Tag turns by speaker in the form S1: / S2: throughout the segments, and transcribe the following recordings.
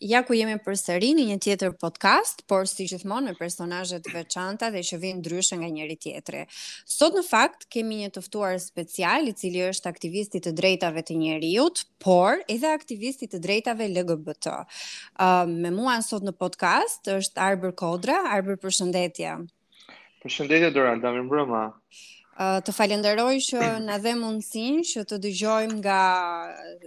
S1: Ja ku jemi përsëri në një tjetër podcast, por si gjithmonë me personazhe të veçanta dhe që vijnë ndryshe nga njëri-tjetri. Sot në fakt kemi një të ftuar special, i cili është aktivist i të drejtave të njeriut, por edhe aktivist i të drejtave LGBT. Uh, me mua sot në podcast është Arbër Kodra, Arbër përshëndetje.
S2: Përshëndetje Doralda, mirëmbrëma.
S1: Uh, të falenderoj që na dhe mundësinë që të dëgjojmë nga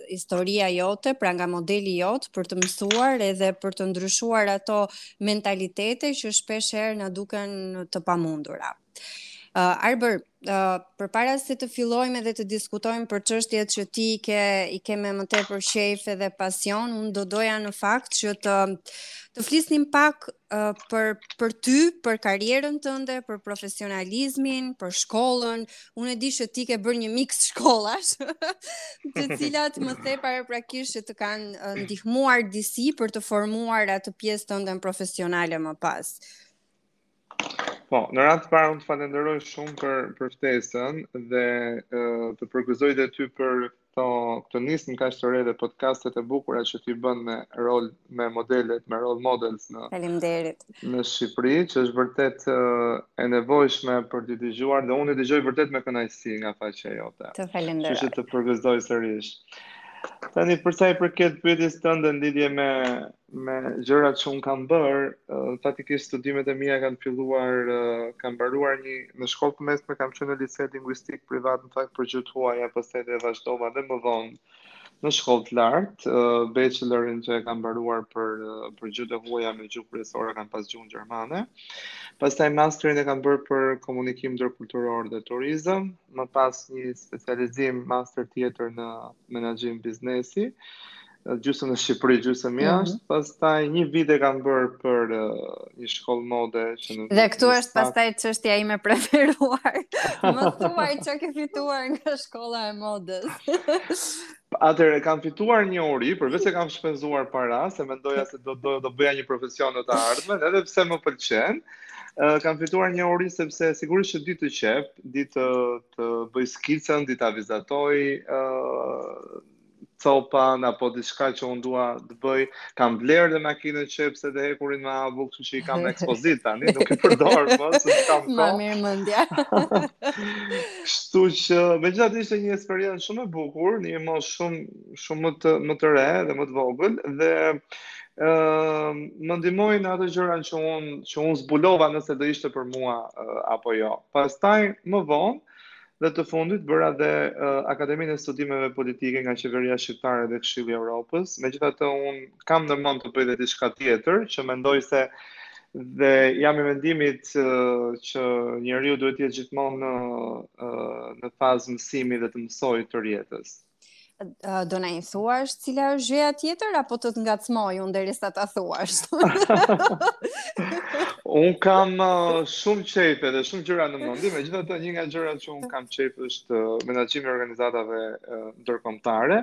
S1: historia jote, pra nga modeli jot për të mësuar edhe për të ndryshuar ato mentalitete që shpesh herë na duken të pamundura. Uh, Arbër, Uh, përpara se të fillojmë edhe të diskutojmë për çështjet që ti i ke, i ke me më tepër qejf edhe pasion, unë do doja në fakt që të, të flisnim pak uh, për, për ty, për karrierën tënde, për profesionalizmin, për shkollën, unë e di që ti ke bërë një mix shkollash, të cilat më the paraprakisht që të kanë uh, ndihmuar disi për të formuar atë pjesën tënde profesionale më pas.
S2: Uh, Po, në radhë të parë unë të falenderoj shumë për për ftesën dhe e, të përgëzoj dhe ty për këto këtë nismë kaq të re dhe podcastet e bukura që ti bën me rol me modelet, me role models në
S1: Faleminderit.
S2: në Shqipëri, që është vërtet e, e nevojshme për t'i dëgjuar dhe unë i dëgjoj vërtet me kënaqësi nga faqja jote.
S1: Të Kështu
S2: që falenderoj. të përgëzoj sërish. Tani për sa i përket pyetjes tënde në lidhje me me gjërat që unë kam bërë, faktikisht studimet e mia kanë filluar, kam mbaruar një në shkollë të mesme, kam qenë në lice linguistik privat në fakt për gjuhë të huaja, pastaj e vazhdova dhe më vonë në shkollë të lartë, bachelorin që e kam mbaruar për për gjuhë të huaja me gjuhë kryesore kam pas gjuhën gjermane. Pastaj masterin e kam bërë për komunikim ndërkulturor dhe turizëm, më pas një specializim master tjetër në menaxhim biznesi gjysmë në Shqipëri, gjysmë mm -hmm. jashtë, pastaj një vit e kam bërë për uh, një shkollë mode. Që në,
S1: dhe këtu është pastaj çështja ime e preferuar, më thuaj çka ke fituar nga shkolla e modës.
S2: Atëherë kam fituar njohuri, përveç se kam shpenzuar para, se mendoja se do, do, do bëja një profesion në të ardhmen, edhe pse më pëlqen, Uh, kam fituar njohuri sepse sigurisht që di të qep, di të, të bëj skicën, di ta vizatoj, uh, copën apo diçka që unë dua të bëj. Kam blerë dhe makinën qepëse dhe hekurin me avull, kështu që i kam në ekspozitë tani, nuk i përdor më, s'kam
S1: kohë. Ma merr mendja.
S2: kështu që megjithatë ishte një eksperiencë shumë e bukur, në një moshë shumë më të më të re dhe më të vogël dhe ë uh, më ndihmoi në ato gjëra që unë që unë zbulova nëse do ishte për mua uh, apo jo. Pastaj më vonë Dhe të fundit, bëra dhe Akademinë e Studimeve Politike nga Qeveria Shqiptare dhe Këshilli i Evropës. Megjithatë, unë kam ndërmend të bëj dhe diçka tjetër, që mendoj se dhe jam i mendimit që njeriu duhet të jetë gjithmonë në në fazë mësimi dhe të mësojë tërë jetës.
S1: do na i thuash cila është gjëja tjetër apo të të ngacmoj unë derisa ta thuash.
S2: un kam uh, shumë qejf edhe shumë gjëra në mend, megjithatë një nga gjërat që un kam qejf është uh, menaxhimi i organizatave uh, ndërkombëtare,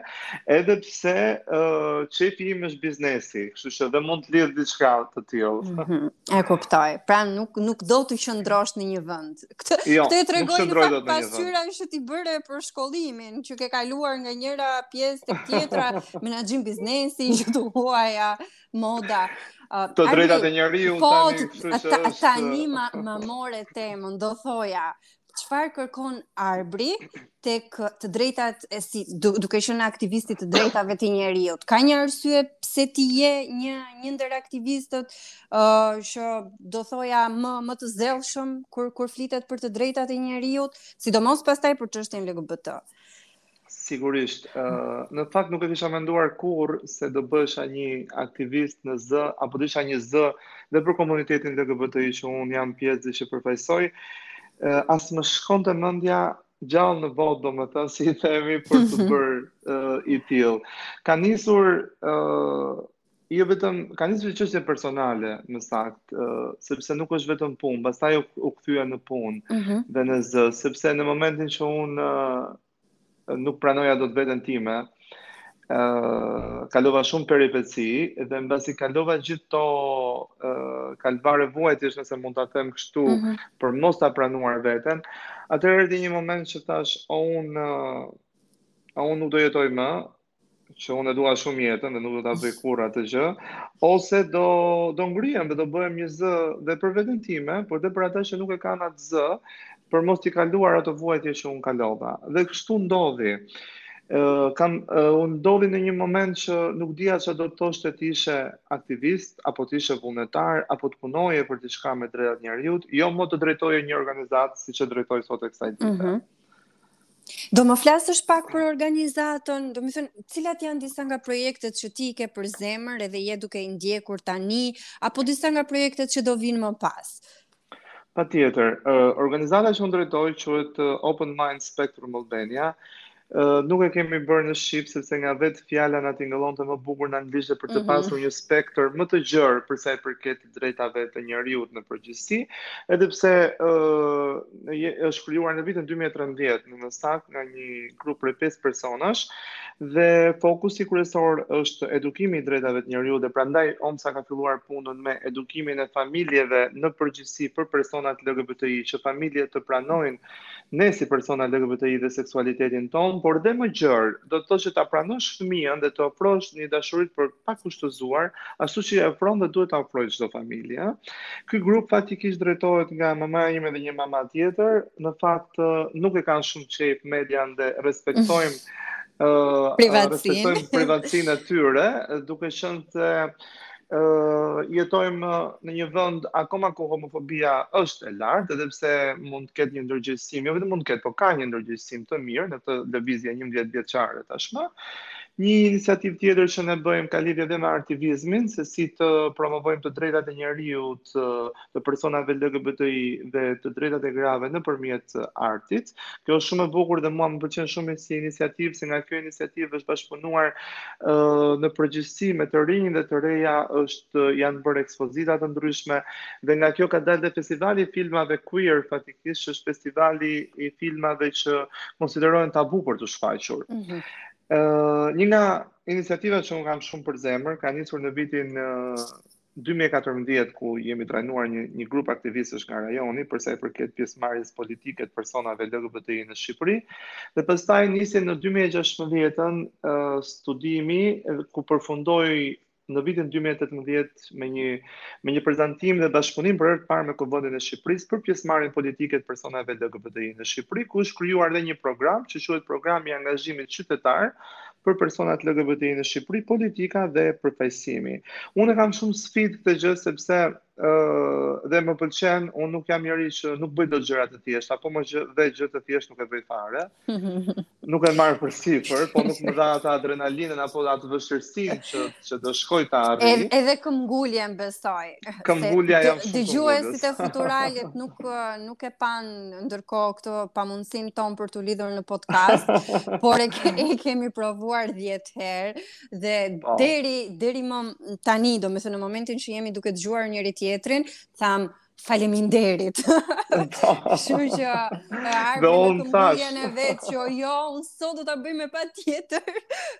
S2: edhe pse uh, qejfi im është biznesi, kështu që dhe mund të lidh diçka të tillë.
S1: Mm -hmm. E kuptoj. Pra nuk nuk do të qëndrosh në një vend. Këtë
S2: jo,
S1: këtë e tregoi në fakt pasqyra që ti bëre për shkollimin, që ke kaluar nga njëra pjesë tek tjetra, menaxhim biznesi, gjuhë të huaja, moda.
S2: Uh, të drejta të njeriu
S1: po, tani, kështu që është. Tani ma, ma more temën, do thoja, çfarë kërkon Arbri tek të drejtat e si, duke qenë aktivist i të drejtave të njeriut. Ka një arsye pse ti je një një ndër aktivistët ë uh, që do thoja më më të zellshëm kur kur flitet për të drejtat e njeriut, sidomos pastaj për çështjen LGBT.
S2: Sigurisht, uh, në fakt nuk e kisha menduar kurrë se do bëhesha një aktivist në zë apo do isha një zë dhe për komunitetin LGBTI që un jam pjesë dhe që përfaqësoj. As më shkonte mendja gjallë në botë, domethënë, si i themi për t'u bërë uh, i tillë. Ka nisur, uh, jo vetëm, ka nisur çështje personale, më sakt, uh, sepse nuk është vetëm punë, pastaj u, u kthye në punë mm -hmm. dhe në zë, sepse në momentin që unë uh, nuk pranoja dot veten time. Ë uh, kalova shumë peripeci dhe mbasi kalova gjithë ato ë uh, kalvare vuajtjesh nëse mund ta them kështu mm -hmm. për mos ta pranuar veten. Atëherë erdhi një moment që thashë, o un uh, a un nuk do jetoj më, që unë e dua shumë jetën dhe nuk do ta bëj kurrë atë gjë, ose do do ngrihem dhe do bëhem një zë dhe për veten time, por dhe për ata që nuk e kanë atë zë, për mos t'i kaluar ato vuajtje që unë kalova. Dhe kështu ndodhi. Ë uh, kam uh, unë ndodhi në një moment që nuk dija çfarë do të thoshte të ishe aktivist apo të ishe vullnetar apo të punoje për diçka me drejtat e njeriut, jo më të drejtoje një organizatë siç e drejtoj sot e kësaj dite. Mm -hmm.
S1: Do më flasësh pak për organizatën, domethënë, cilat janë disa nga projektet që ti ke për zemër edhe je duke i ndjekur tani, apo disa nga projektet që do vijnë më pas?
S2: Patjetër, uh, organizata që unë drejtoj, quhet Open Mind Spectrum Albania, Uh, nuk e kemi bërë në shqip sepse nga vetë fjala na tingëllonte më bukur në anglisht dhe për të mhm. pasur mm -hmm. një spektër më të gjerë për sa i përket drejtave të njeriut në përgjithësi, edhe pse është krijuar në vitin 2013 në mars nga një grup prej 5 personash dhe fokusi kryesor është edukimi i drejtave të njeriut dhe prandaj OMSA ka filluar punën me edukimin e familjeve në përgjithësi për personat LGBTI që familjet të pranojnë ne si persona LGBTI dhe seksualitetin tonë, por dhe më gjërë, do të thotë që ta pranosh fëmijën dhe të ofrosh një dashuri të pakushtëzuar, ashtu si e ofron dhe duhet ta ofrojë çdo familje, ëh. Ky grup faktikisht drejtohet nga mama ime dhe një mama tjetër, në fakt nuk e kanë shumë qejf median dhe respektojmë ëh privatësinë e tyre, duke qenë se Uh, jetojmë në një vend akoma ku homofobia është e lartë, edhe pse mund të ketë një ndërgjegjësim, jo vetëm mund të ketë, por ka një ndërgjegjësim të mirë në këtë lëvizje 11 vjeçare tashmë. Një iniciativë tjetër që ne bëjmë ka lidhje edhe me aktivizmin, se si të promovojmë të drejtat e njeriut të personave LGBTI dhe të drejtat e grave nëpërmjet artit. Kjo është shumë e bukur dhe mua më pëlqen shumë si iniciativë, se nga kjo iniciativë është bashkëpunuar uh, në përgjithësi me të rinj dhe të reja është janë bërë ekspozita të ndryshme dhe nga kjo ka dalë dhe festivali i filmave queer faktikisht është festivali i filmave që konsiderohen tabu për t'u shfaqur. Mm -hmm. uh, një nga iniciativat që unë kam shumë për zemër ka nisur në vitin uh, dy mijë e katërmbëdhjetë ku jemi trajnuar një një grup aktivistësh nga rajoni për sa i përket pjesëmarrjes politike të personave LGBTI në Shqipëri dhe pastaj nisi në dy mijë e gjashtëmbëdhjetën studimi ku përfundoi në vitin 2018 me një me një prezantim dhe bashkëpunim për herë të parë me Kuvendin e Shqipërisë për pjesëmarrjen politike të personave LGBTI në Shqipëri ku është krijuar edhe një program që quhet Programi i Angazhimit Qytetar për personat LGBTI në Shqipëri, politika dhe përfaqësimi. Unë e kam shumë sfidë këtë gjë sepse ë uh, dhe më pëlqen, unë nuk jam njeri që nuk bëj dot gjëra të thjeshta, po më dhe gjë të thjeshtë nuk e bëj fare. Nuk e marr për sipër, po nuk më dha atë adrenalinën apo atë vështirësinë që që do shkoj ta arrij.
S1: Edhe, edhe këmbguljen besoj.
S2: Këmbëngulës jam shumë.
S1: Dëgjuesit e Futuralit nuk nuk e panë ndërkohë këtë pamundësinë tonë për t'u lidhur në podcast, por e, ke, e kemi provuar 10 herë dhe po. deri deri më tani, domethënë në momentin që jemi duke dëgjuar njëri tjetrin, thamë faleminderit. Po. Kështu që ardhmë në këmbënguljen e vet që jo, unë sot do ta bëj me pa tjetër.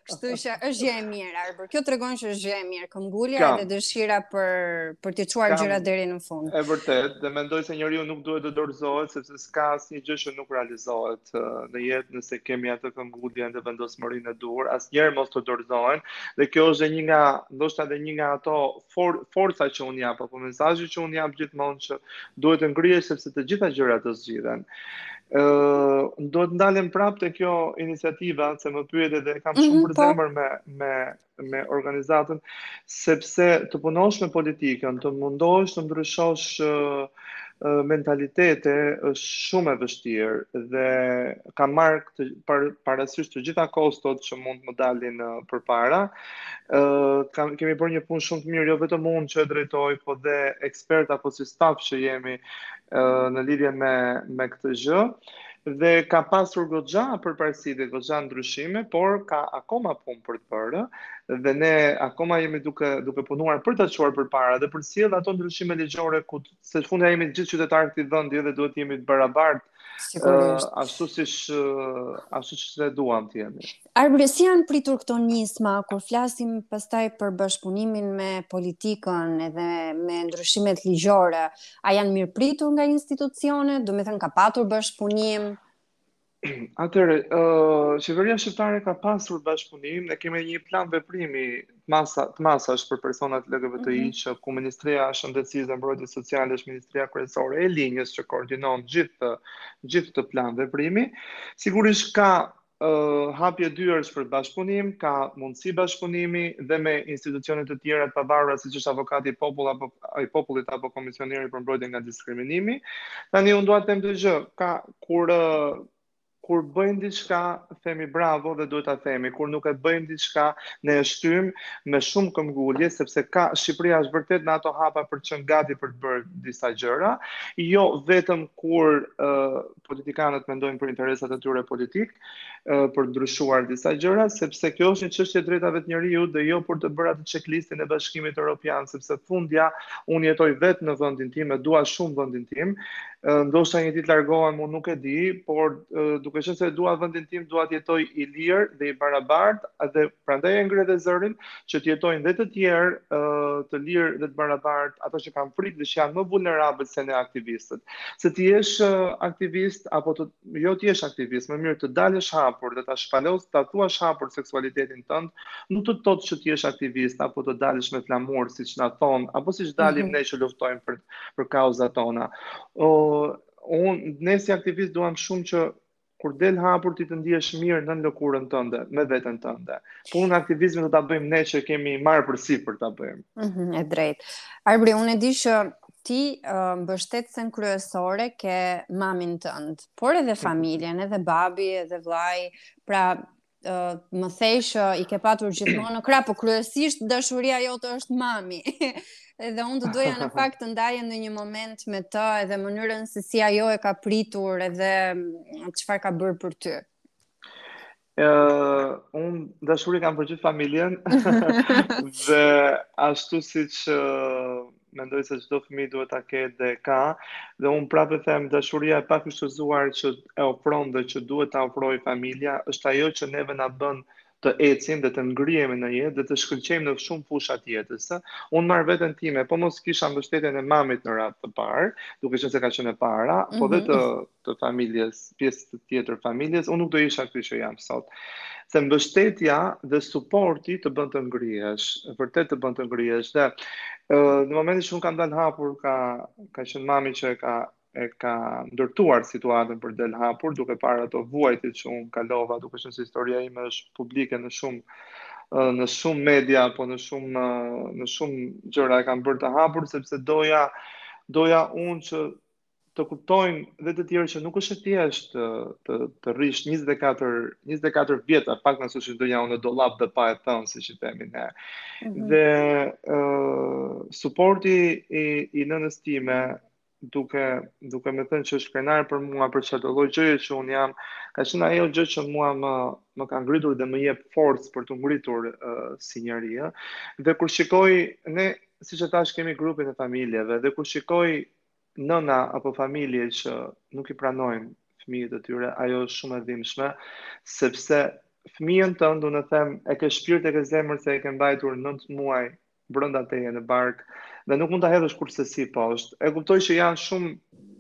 S1: Kështu që është gjë e mirë Arbër. Kjo tregon që është gjë e mirë, këmbgulja dhe dëshira për për të çuar gjërat deri në fund.
S2: E vërtetë, dhe mendoj se njeriu nuk duhet të dorëzohet sepse s'ka asnjë gjë që nuk realizohet në jetë nëse kemi atë këmbgulje dhe vendosmërinë e duhur, asnjëherë mos të dorëzohen. Dhe kjo është një nga, ndoshta edhe një nga ato for, forca që unë jap, apo mesazhi që unë jap gjithmonë që duhet të ngrihesh sepse të gjitha gjërat të zgjidhen. Ë, uh, do të ndalem prapë te kjo iniciativa, se më pyet edhe kam shumë mm -hmm, për zemër me me me organizatën, sepse të punosh me politikën, të mundosh të ndryshosh uh, mentalitete është shumë e vështirë dhe kam marrë këtë par, parasysh të gjitha kostot që mund të më dalin uh, përpara. Ë uh, kam kemi bërë një punë shumë të mirë, jo vetëm unë që e drejtoj, po dhe ekspertë apo si staf që jemi uh, në lidhje me me këtë gjë. Dhe ka pasur goxha përparësi dhe goxha ndryshime, por ka akoma punë për të bërë dhe ne akoma jemi duke duke punuar për ta çuar përpara dhe për të sjellë ato ndryshime ligjore ku në fund ja jemi të gjithë qytetarë të këtij vendi dhe duhet të jemi të barabartë Sigurisht. Uh, ashtu si shë, uh, ashtu si shë duam të jemi.
S1: Arbër, si janë pritur këto nisma, kur flasim pastaj për bashkëpunimin me politikën edhe me ndryshimet ligjore, a janë mirëpritur nga institucionet, domethënë ka patur bashkëpunim?
S2: Atëherë, uh, qeveria shqiptare ka pasur bashkëpunim, ne kemi një plan veprimi masa të masa është për personat LGBTI mm -hmm. që ku Ministria e Shëndetësisë dhe Mbrojtjes Sociale është Ministria kryesore e linjës që koordinon gjithë gjithë këtë plan veprimi. Sigurisht ka uh, hapje dyersh për bashkëpunim, ka mundësi bashkëpunimi dhe me institucione të tjera të pavarura siç është avokati i popullit apo i popullit apo komisioneri për mbrojtjen nga diskriminimi. Tani unë dua të them këtë gjë, ka kur uh, kur bëjnë diçka themi bravo dhe duhet ta themi, kur nuk e bëjnë diçka ne e shtyjmë me shumë këmbgulje sepse ka Shqipëria është vërtet në ato hapa për të qenë gati për të bërë disa gjëra, jo vetëm kur uh, politikanët mendojnë për interesat e tyre politike, uh, për të ndryshuar disa gjëra, sepse kjo është një çështje e të drejtave të njeriut dhe jo për të bërë atë checklistin e Bashkimit Evropian, sepse fundja unë jetoj vetë në vendin tim e dua shumë vendin tim, ndoshta një ditë largohem, unë nuk e di, por duke qenë se e dua vendin tim, dua të jetoj i lirë dhe i barabartë, dhe prandaj e ngre dhe zërin që të jetojnë dhe të tjerë të lirë dhe të barabartë, ata që kanë frikë dhe që janë më vulnerabël se ne aktivistët. Se të jesh aktivist apo të jo të jesh aktivist, më mirë të dalësh hapur dhe ta shpalosësh, ta thuash hapur seksualitetin tënd, nuk do të thotë që të jesh aktivist apo të dalësh me flamur siç na thonë, apo siç dalim mm -hmm. ne që luftojmë për për kauzat tona. O, unë ne si aktivistë duam shumë që kur del hapur ti të ndihesh mirë nën lëkurën tënde, me veten tënde. Punën e aktivizmit do ta bëjmë ne që kemi marrë përsipër ta bëjmë.
S1: Mhm, mm e drejtë. Arbër, unë e di që Ti uh, mbështetësen kryesore ke mamin tënd, por edhe familjen, edhe babi, edhe vllai. Pra, uh, më the që i ke patur gjithmonë në krah, por kryesisht dashuria jote është mami. Edhe unë do doja në fakt të ndaje ndonjë moment me të edhe mënyrën se si ajo e ka pritur edhe mm, çfarë ka bërë për ty.
S2: Uh, unë dashuri kam për gjithë familjen dhe ashtu siç uh, mendoj se çdo fëmijë duhet ta ketë dhe ka dhe unë prapë them dashuria e pakushtëzuar që e ofron dhe që duhet ta ofrojë familja është ajo që neve na bën të ecim dhe të ngrihemi në jetë dhe të shkëlqejmë në shumë fusha të jetës. Unë marr veten time, po mos kisha mbështetjen e mamit në radhë të parë, duke qenë se ka qenë e para, mm -hmm. po dhe mhm. të të familjes, pjesës tjetër të familjes, unë nuk do isha këtu që jam sot. Se mbështetja dhe suporti të bën të ngrihesh, vërtet të bën të ngrihesh dhe në momentin që unë kam dalë hapur ka ka qenë mami që e ka e ka ndërtuar situatën për të dalë hapur, duke parë ato vuajtjet që unë kalova, duke qenë se historia ime është publike në shumë në shumë media apo në shumë në shumë gjëra e kam bërë të hapur sepse doja doja unë që të kuptojnë dhe të tjerë që nuk është e thjesht të të, të rrish 24 24 vjet apo nëse është ndonjë në dollap dhe pa e thënë siç i themi ne. Mm -hmm. Dhe ë uh, suporti i i nënës time duke duke më thënë që është krenare për mua për çdo lloj gjëje që un jam, ka qenë ajo gjë që mua më më ka ngritur dhe më jep forcë për t'u ngritur uh, si njeri, ë. Dhe kur shikoj ne siç e thash kemi grupin e familjeve dhe kur shikoj nëna apo familje që nuk i pranojnë fëmijët e tyre, ajo është shumë e dhimbshme, sepse fëmijën tënd, unë them, e ke shpirt e ke zemër se e ke mbajtur 9 muaj brenda teje në bark dhe nuk mund ta hedhësh kursesi poshtë. E kuptoj që janë shumë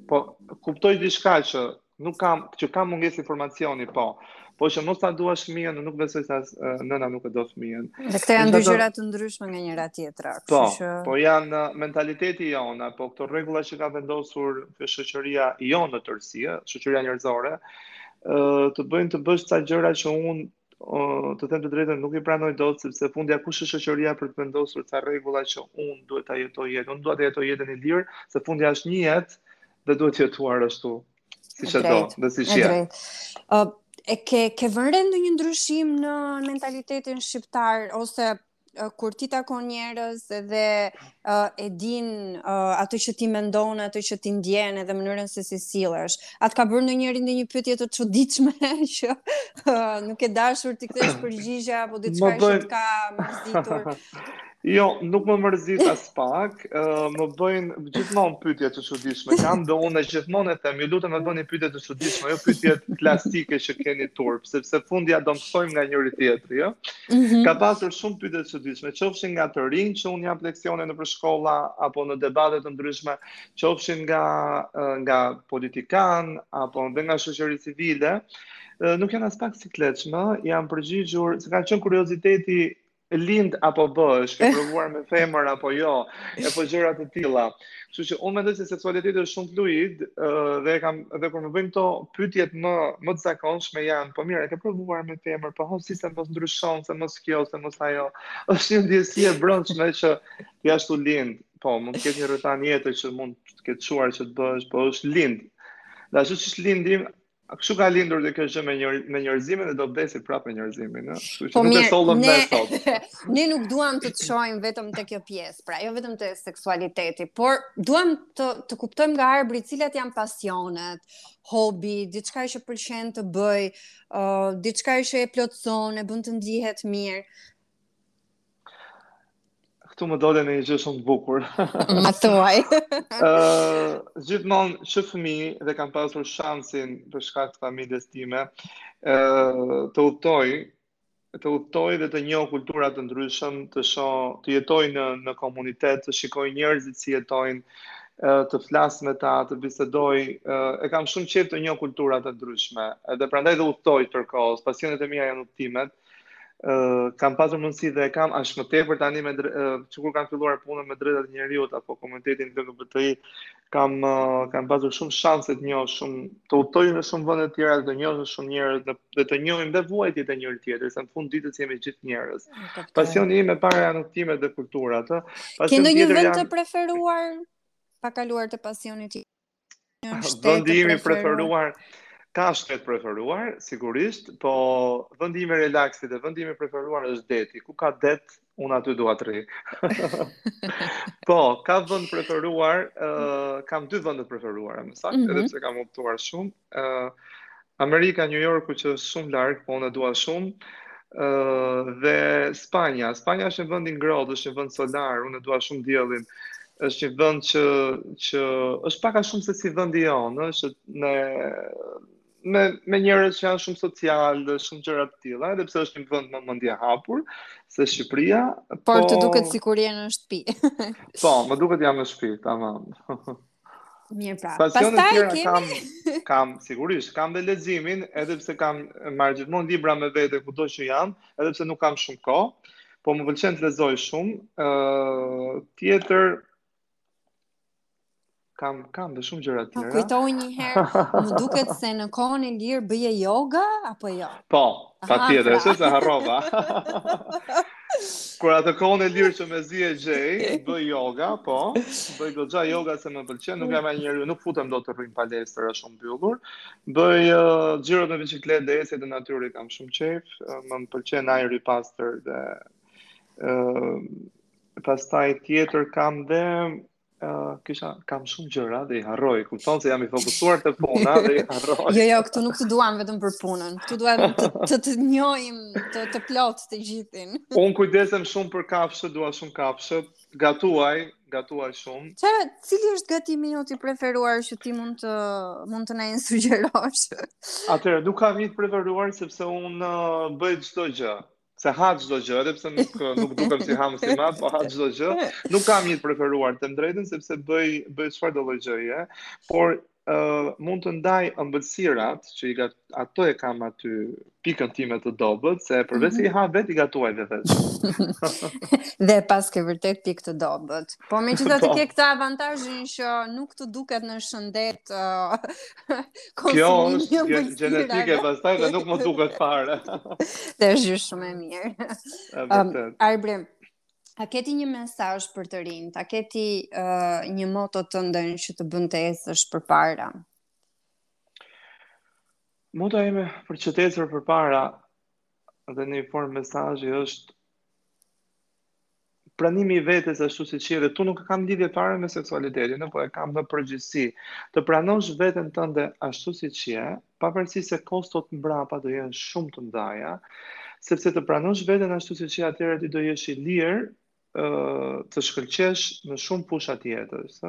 S2: po kuptoj diçka që Nuk ka, që ka mungesë informacioni, po. Po që mos ta duash fëmijën, nuk besoj se nëna nuk e do fëmijën.
S1: Dhe këto janë dy gjëra të ndryshme nga njëra tjetra,
S2: kështu po, që Po, po janë mentaliteti jonë, apo këto rregulla që ka vendosur kjo shoqëria jonë në tërësi, shoqëria njerëzore, ë të bëjnë të bësh ca gjëra që un të them të drejtën nuk i pranoj dot sepse fundja kush është shoqëria për të vendosur ca rregulla që un duhet ta jetoj jetën. Un dua ta jetoj jetën i lirë, se fundja është një jetë dhe duhet të jetuar ashtu siç e do dhe siç je.
S1: Ë e ke ke vënë re ndonjë ndryshim në mentalitetin shqiptar ose kur ti takon njerëz dhe uh, e din uh, atë që ti mendon, atë që ti ndjen dhe mënyrën se si sillesh. A të ka bërë ndonjëri ndonjë pyetje të çuditshme që uh, nuk ke dashur t'i kthesh përgjigje apo diçka që të ka mërzitur.
S2: Jo, nuk më mërzit aspak, uh, më bëjnë gjithmonë pyetje të çuditshme, kam dhe unë e gjithmonë e them, ju lutem më bëni pyetje të çuditshme, jo pyetje klasike që keni turp, sepse fundja do mësojmë nga njëri-tjetri, jo? Uh, Mm -hmm. Ka pasur shumë pyetje të çuditshme, qofshin nga të rinj që unë jap leksione nëpër shkolla, apo në debate të ndryshme, qofshin nga, nga politikanë, apo dhe nga shoqëri civile, nuk janë aspak të sikletshme, jam përgjigjur, se kanë qenë kurioziteti lind apo bëhesh, ke provuar me femër apo jo, epo gjëra të tilla. Kështu që unë mendoj se seksualiteti është shumë fluid dhe kam dhe kur më bëjnë këto pyetjet më më të zakonshme janë, po mirë, e ke provuar me femër, po hë se mos ndryshon, se mos kjo, se mos ajo. Është një ndjesi e brendshme që ti ashtu lind. Po, mund të ketë një rrethanë tjetër që mund të të ketë çuar që të bëhesh, po është lind. Dhe ashtu siç lindim, A kështu ka lindur dhe kjo gjë me një, me njerëzimin dhe do vdesë prapë me njerëzimin, ëh. Kështu që po nuk e sollëm ne sot.
S1: Ne nuk duam të të shohim vetëm te kjo pjesë, pra jo vetëm te seksualiteti, por duam të, të kuptojmë nga Arbri cilat janë pasionet, hobi, diçka që pëlqen të bëjë, ëh, uh, diçka që e plotëson, e bën të ndihet mirë.
S2: këtu më dole në një gjë shumë të bukur.
S1: Më thuaj.
S2: Ë, gjithmonë që fëmijë dhe kam pasur shancin për shkak të familjes time, ë të udhëtoj, të udhëtoj dhe të njoh kultura të ndryshme, të shoh, të jetoj në në komunitet, të shikoj njerëzit si jetojnë, të flas me ta, të bisedoj, e kam shumë qejf të njoh kultura të ndryshme. Edhe prandaj dhe udhëtoj tërë kohës, pasionet e mia janë udhëtimet. Uh, kam pasur mundësi dhe kam aq më tepër tani me uh, që kur kam filluar punën me të drejtat e njeriut apo komunitetin LGBTI kam uh, kam pasur shumë shance të njoh shumë të udhëtoj në shumë vende të tjera të njoh shumë njerëz dhe, dhe të njohim dhe vuajtjet e njëri-tjetrit se në fund të ditës jemi të gjithë njerëz pasioni im i parë janë udhëtimet dhe kulturat ë pasion tjetër janë
S1: Ke ndonjë vend të preferuar pa kaluar te pasioni
S2: Vendi im i preferuar ka shtet të preferuar, sigurisht, po vendi im i relaksit dhe vendi im i preferuar është deti. Ku ka det, unë aty dua të rri. po, ka vend të preferuar, uh, kam dy vende të preferuara, më saktë, mm -hmm. edhe pse kam udhëtuar shumë. Uh, Amerika, New Yorku që është shumë larg, po unë e dua shumë. Ë uh, dhe Spanja, Spanja është një vend i ngrohtë, është një vend solar, unë e dua shumë diellin. Është një vend që që është pak a shumë se si vendi jonë, është një me me njerëz që janë shumë socialë dhe shumë gjëra të tilla, edhe pse është një vend më mendje hapur se Shqipëria,
S1: por po... të duket sikur je në shtëpi.
S2: po, më duket jam në shtëpi, tamam.
S1: Mirë pra. Pastaj kemi tjera,
S2: kam kam sigurisht kam dhe leximin, edhe pse kam, marr gjithmonë libra me vete kudo që jam, edhe pse nuk kam shumë kohë, po më pëlqen të lexoj shumë. Ë uh, tjetër kam kam dhe shumë gjëra
S1: tjera. Po kujtoj një herë, më duket se në kohën e lirë bëje yoga apo jo?
S2: Po, patjetër, pra, se harrova. Kur atë kohën e lirë që mezi e gjej, bëj yoga, po, bëj dhe joga se më pëlqen, nuk jam ai njeriu, nuk futem dot të rri në palestër, është shumë mbyllur, bëj uh, xhiro me biçikletë dhe ecje në natyrë i kam shumë qef, uh, më pëlqen ajri i pastër dhe uh, pastaj tjetër kam dhe Uh, kisha kam shumë gjëra dhe i harroj. Kupton se jam i fokusuar te puna dhe i harroj.
S1: jo, jo, këtu nuk të duam vetëm për punën. Këtu duam të të, të njohim të të plot të gjithin.
S2: Un kujdesem shumë për kafshët, dua shumë kafshët. Gatuaj, gatuaj shumë.
S1: Çe, cili është gatimi yt i preferuar që ti mund të mund të na e sugjerosh?
S2: Atëherë, nuk kam një të preferuar sepse un uh, bëj çdo gjë. se ha çdo gjë, edhe pse nuk nuk dukem si hamës i madh, po ha çdo gjë. Nuk kam një të preferuar të them të drejtën sepse bëj bëj çfarëdolloj gjëje, por uh, mund të ndaj ëmbëlsirat që i gat ato e kam aty pikën time të dobët, se përveç se i mhm. ha vetë i gatuaj vetë.
S1: e paske vërtet pikë të dobët. Po megjithatë po. ke këtë avantazhin që nuk të duket në shëndet uh,
S2: Kjo është gjenetike pastaj dhe nuk më duket fare.
S1: Gjë shumë e mirë. Um, Arbrim, a ke ti një mesazh për të rinjtë? A ke ti uh, një moto tënden që të bën të ecësh përpara?
S2: Moto ime për të ecur përpara, Dhe në një formë mesazhi është pranimi i vetes ashtu siç je dhe këtu nuk e kam lidhje fare me seksualitetin, po e kam në përgjithësi. Të pranosh veten tënde ashtu siç je, pavarësisht se kostot mbrapa do jenë shumë të mëdha, sepse të pranosh veten ashtu siç je atëherë ti do jesh i lirë të shkëlqesh në shumë fusha të jetës.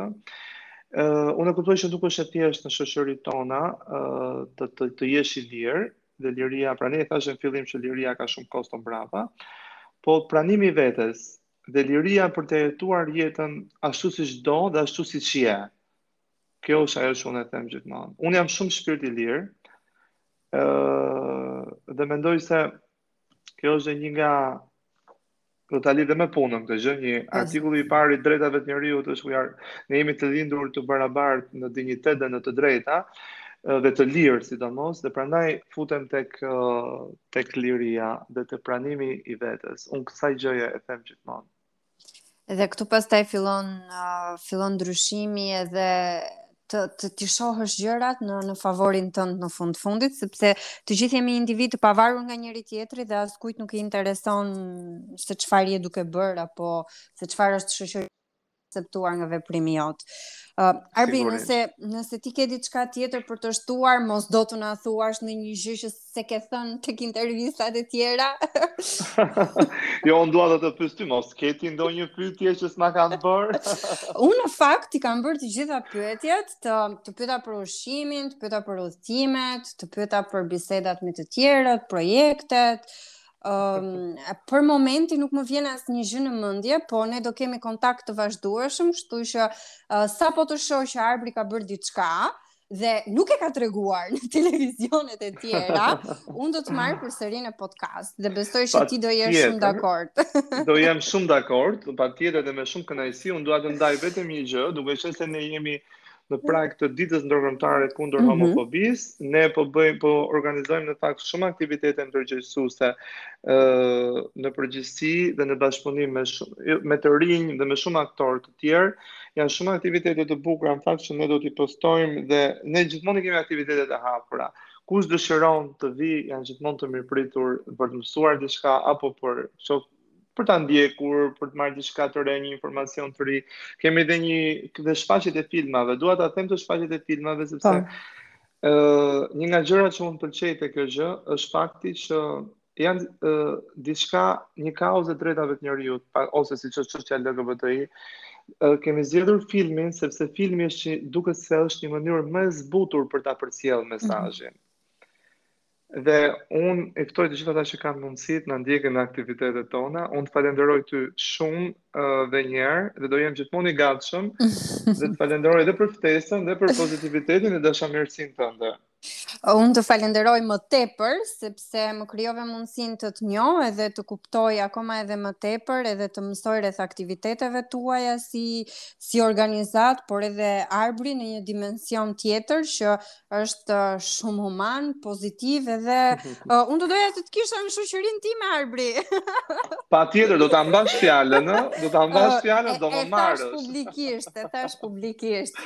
S2: Uh, unë e kuptoj që nuk është e thjeshtë në shoqëritë tona uh, të, të, të jesh i lirë dhe liria, prandaj thashë në fillim që liria ka shumë kosto mbrapa, po pranimi i vetes dhe liria për të jetuar jetën ashtu siç do dhe ashtu siç je. Kjo është ajo që unë e them gjithmonë. Unë jam shumë shpirt i lirë, uh, dhe mendoj se Kjo është një nga do ta lidhja me punën këtë gjë, artikulli i parë i drejtave të njeriut është ku ne jemi të lindur të barabartë në dinjitet dhe në të drejta dhe të lirë sidomos dhe prandaj futem tek tek liria dhe te pranimi i vetes. Unë kësaj gjëje e them gjithmonë.
S1: Dhe këtu pastaj fillon, uh, fillon ndryshimi edhe të të t'i shohësh gjërat në në favorin tënd në fund të fundit sepse të gjithë jemi individë të pavarur nga njëri tjetri dhe askujt nuk i intereson se çfarë je duke bërë apo se çfarë është shoqëri akceptuar nga veprimi yt. Uh, Arbi, nëse nëse ti ke diçka tjetër për të shtuar, mos do të na thuash në një gjë që se ke thënë tek intervistat e tjera.
S2: jo, unë dua të të pyes ty, mos ke ti ndonjë pyetje që s'ma kanë bërë?
S1: unë në fakt i kam bërë të gjitha pyetjet, të të pyeta për ushqimin, të pyeta për udhëtimet, të pyeta për bisedat me të tjerët, projektet. Um, për momentin nuk më vjen asnjë gjë në mendje, po ne do kemi kontakt të vazhdueshëm, shtu që uh, sapo të shoh që Arbi ka bërë diçka, dhe nuk e ka treguar në televizionet e tjera, unë do të marr përsëri në podcast dhe besoj se ti do jesh shumë dakord.
S2: do jem shumë dakord, patjetër dhe me shumë kënaqësi, unë dua të ndaj vetëm një gjë, duke qenë se ne jemi në prag të ditës ndërkombëtare kundër mm -hmm. homofobisë, ne po bëjmë po organizojmë në fakt shumë aktivitete ndërgjegjësuese ë në përgjithësi dhe në bashkëpunim me shumë, jo, me të rinj dhe me shumë aktorë të tjerë. Janë shumë aktivitete të bukura në fakt që ne do t'i postojmë dhe ne gjithmonë kemi aktivitete të hapura. Kush dëshiron të vijë, janë gjithmonë të mirëpritur për të mësuar diçka apo për ço për ta ndjekur, për të marrë diçka të re, një informacion të ri. Kemi edhe një dhe shfaqjet e filmave. Dua ta them te shfaqjet e filmave sepse ë po. uh, një nga gjërat që unë pëlqej te kjo gjë është fakti që janë uh, diçka një kauzë e drejtave të njeriut, pa, ose siç është çështja LGBTI, uh, kemi zgjedhur filmin sepse filmi është një, duket se është një mënyrë më e zbutur për ta përcjellë mhm. mesazhin. Mm -hmm. Dhe unë i ftoj të gjithë ata që kanë mundësi të na ndjekin në aktivitetet tona. Unë të falenderoj ty shumë uh, dhe një herë dhe do jem gjithmonë i gatshëm dhe të falenderoj edhe për ftesën dhe për pozitivitetin e dashamirësinë tënde.
S1: Unë të falenderoj më tepër, sepse më krijove mundësinë të të njoh edhe të kuptoj akoma edhe më tepër edhe të mësoj rreth aktiviteteve tuaja si, si organizatë, por edhe Arbrin në një dimension tjetër që është uh, shumë human, pozitiv edhe uh, unë do doja të të kisha në shoqërinë time Arbri.
S2: Patjetër, do ta mbash fjallën, ë? do ta mbash uh, fjalën, do më marrësh.
S1: E thashë publikisht, e thashë publikisht.